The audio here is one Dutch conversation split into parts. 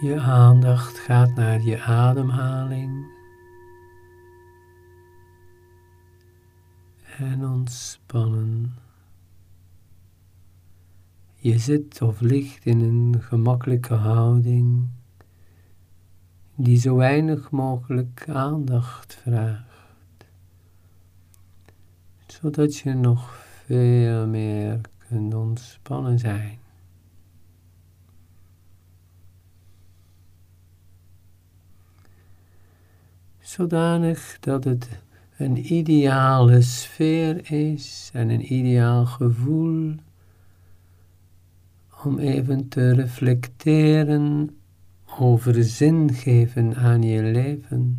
Je aandacht gaat naar je ademhaling en ontspannen. Je zit of ligt in een gemakkelijke houding die zo weinig mogelijk aandacht vraagt, zodat je nog veel meer kunt ontspannen zijn. Zodanig dat het een ideale sfeer is en een ideaal gevoel om even te reflecteren over zin geven aan je leven.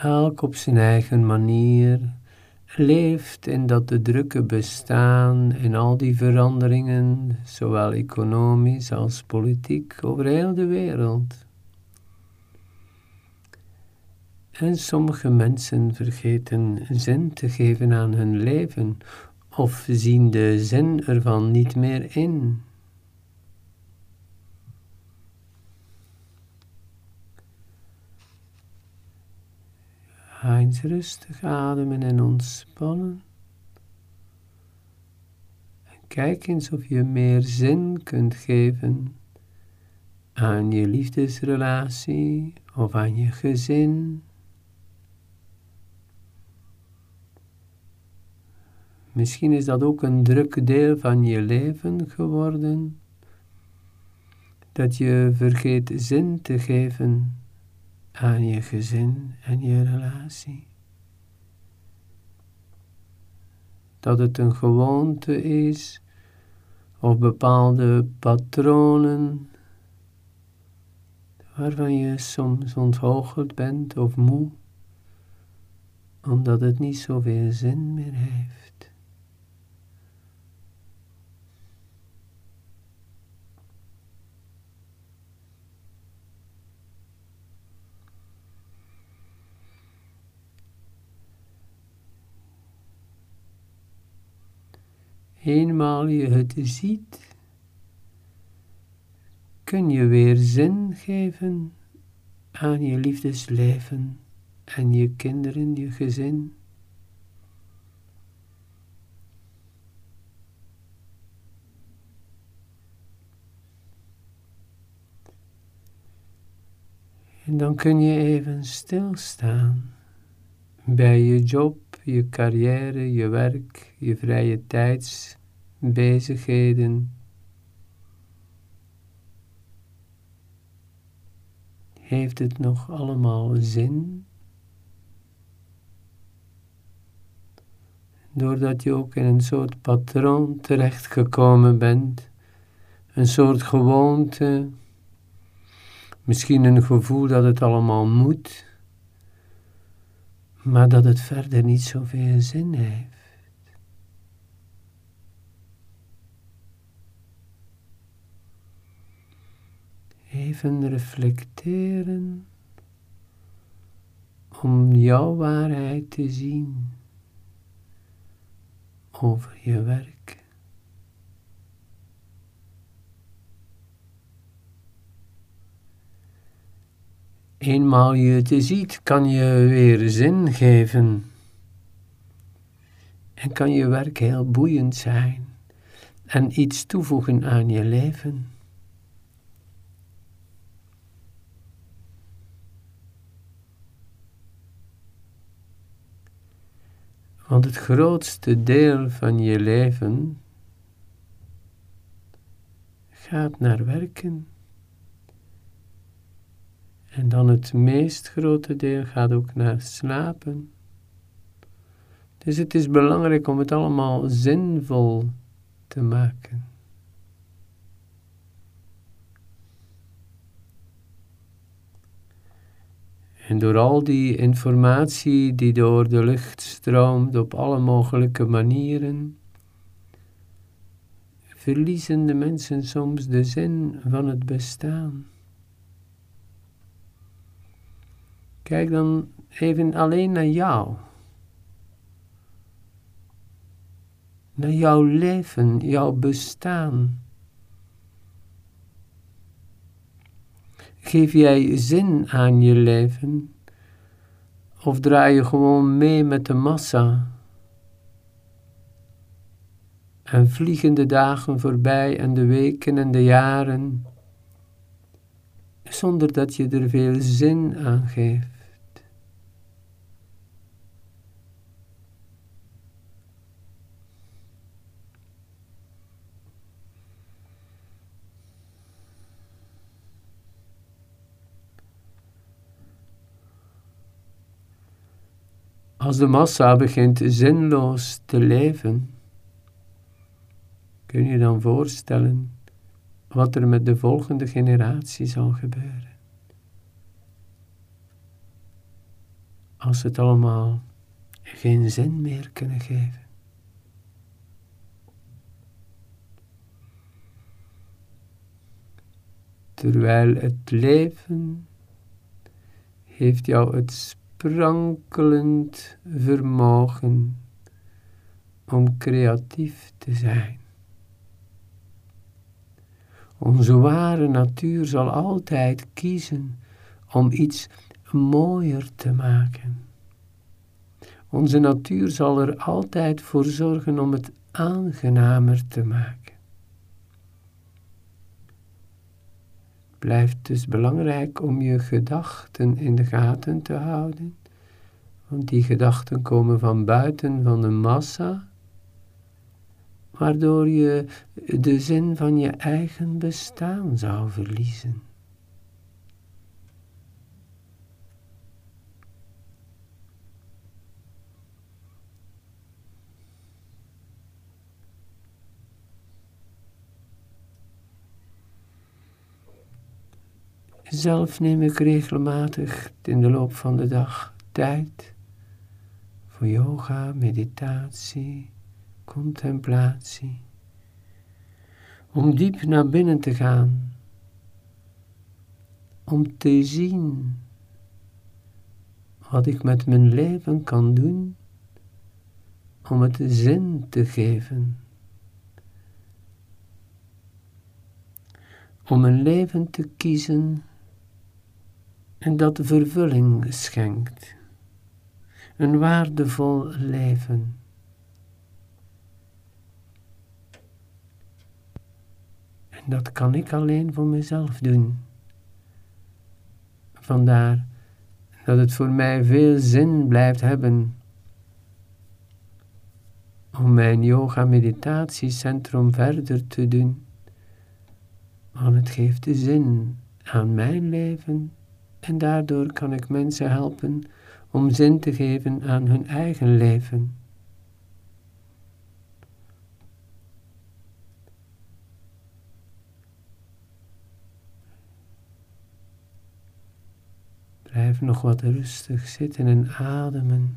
Elk op zijn eigen manier leeft in dat de drukke bestaan in al die veranderingen, zowel economisch als politiek, over heel de wereld. En sommige mensen vergeten zin te geven aan hun leven of zien de zin ervan niet meer in. Ga eens rustig ademen en ontspannen. En kijk eens of je meer zin kunt geven aan je liefdesrelatie of aan je gezin. Misschien is dat ook een druk deel van je leven geworden, dat je vergeet zin te geven aan je gezin en je relatie. Dat het een gewoonte is of bepaalde patronen waarvan je soms onthoogeld bent of moe, omdat het niet zoveel zin meer heeft. Eenmaal je het ziet, kun je weer zin geven aan je liefdesleven en je kinderen, je gezin. En dan kun je even stilstaan bij je job, je carrière, je werk, je vrije tijdsbezigheden. Heeft het nog allemaal zin? Doordat je ook in een soort patroon terechtgekomen bent, een soort gewoonte, misschien een gevoel dat het allemaal moet maar dat het verder niet zoveel zin heeft. Even reflecteren om jouw waarheid te zien over je werk. Eenmaal je het ziet, kan je weer zin geven. En kan je werk heel boeiend zijn en iets toevoegen aan je leven. Want het grootste deel van je leven gaat naar werken. En dan het meest grote deel gaat ook naar slapen. Dus het is belangrijk om het allemaal zinvol te maken. En door al die informatie die door de lucht stroomt op alle mogelijke manieren, verliezen de mensen soms de zin van het bestaan. Kijk dan even alleen naar jou. naar jouw leven, jouw bestaan. Geef jij zin aan je leven? Of draai je gewoon mee met de massa? En vliegen de dagen voorbij en de weken en de jaren, zonder dat je er veel zin aan geeft. Als de massa begint zinloos te leven, kun je dan voorstellen wat er met de volgende generatie zal gebeuren. Als het allemaal geen zin meer kunnen geven. Terwijl het leven heeft jou het sprankelend vermogen om creatief te zijn. Onze ware natuur zal altijd kiezen om iets mooier te maken. Onze natuur zal er altijd voor zorgen om het aangenamer te maken. Blijft dus belangrijk om je gedachten in de gaten te houden, want die gedachten komen van buiten van de massa, waardoor je de zin van je eigen bestaan zou verliezen. Zelf neem ik regelmatig in de loop van de dag tijd voor yoga, meditatie, contemplatie. Om diep naar binnen te gaan. Om te zien wat ik met mijn leven kan doen om het zin te geven. Om een leven te kiezen en dat vervulling schenkt. Een waardevol leven. En dat kan ik alleen voor mezelf doen. Vandaar dat het voor mij veel zin blijft hebben om mijn yoga-meditatiecentrum verder te doen. Want het geeft de zin aan mijn leven en daardoor kan ik mensen helpen om zin te geven aan hun eigen leven. Blijf nog wat rustig zitten en ademen.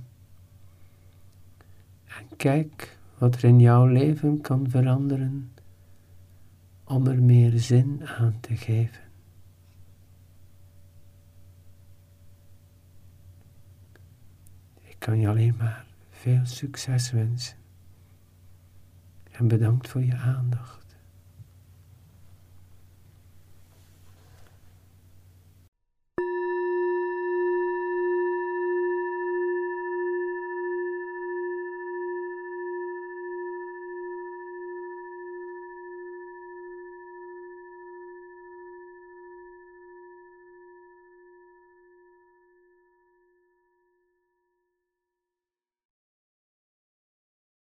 En kijk wat er in jouw leven kan veranderen om er meer zin aan te geven. Kan je alleen maar veel succes wensen. En bedankt voor je aandacht.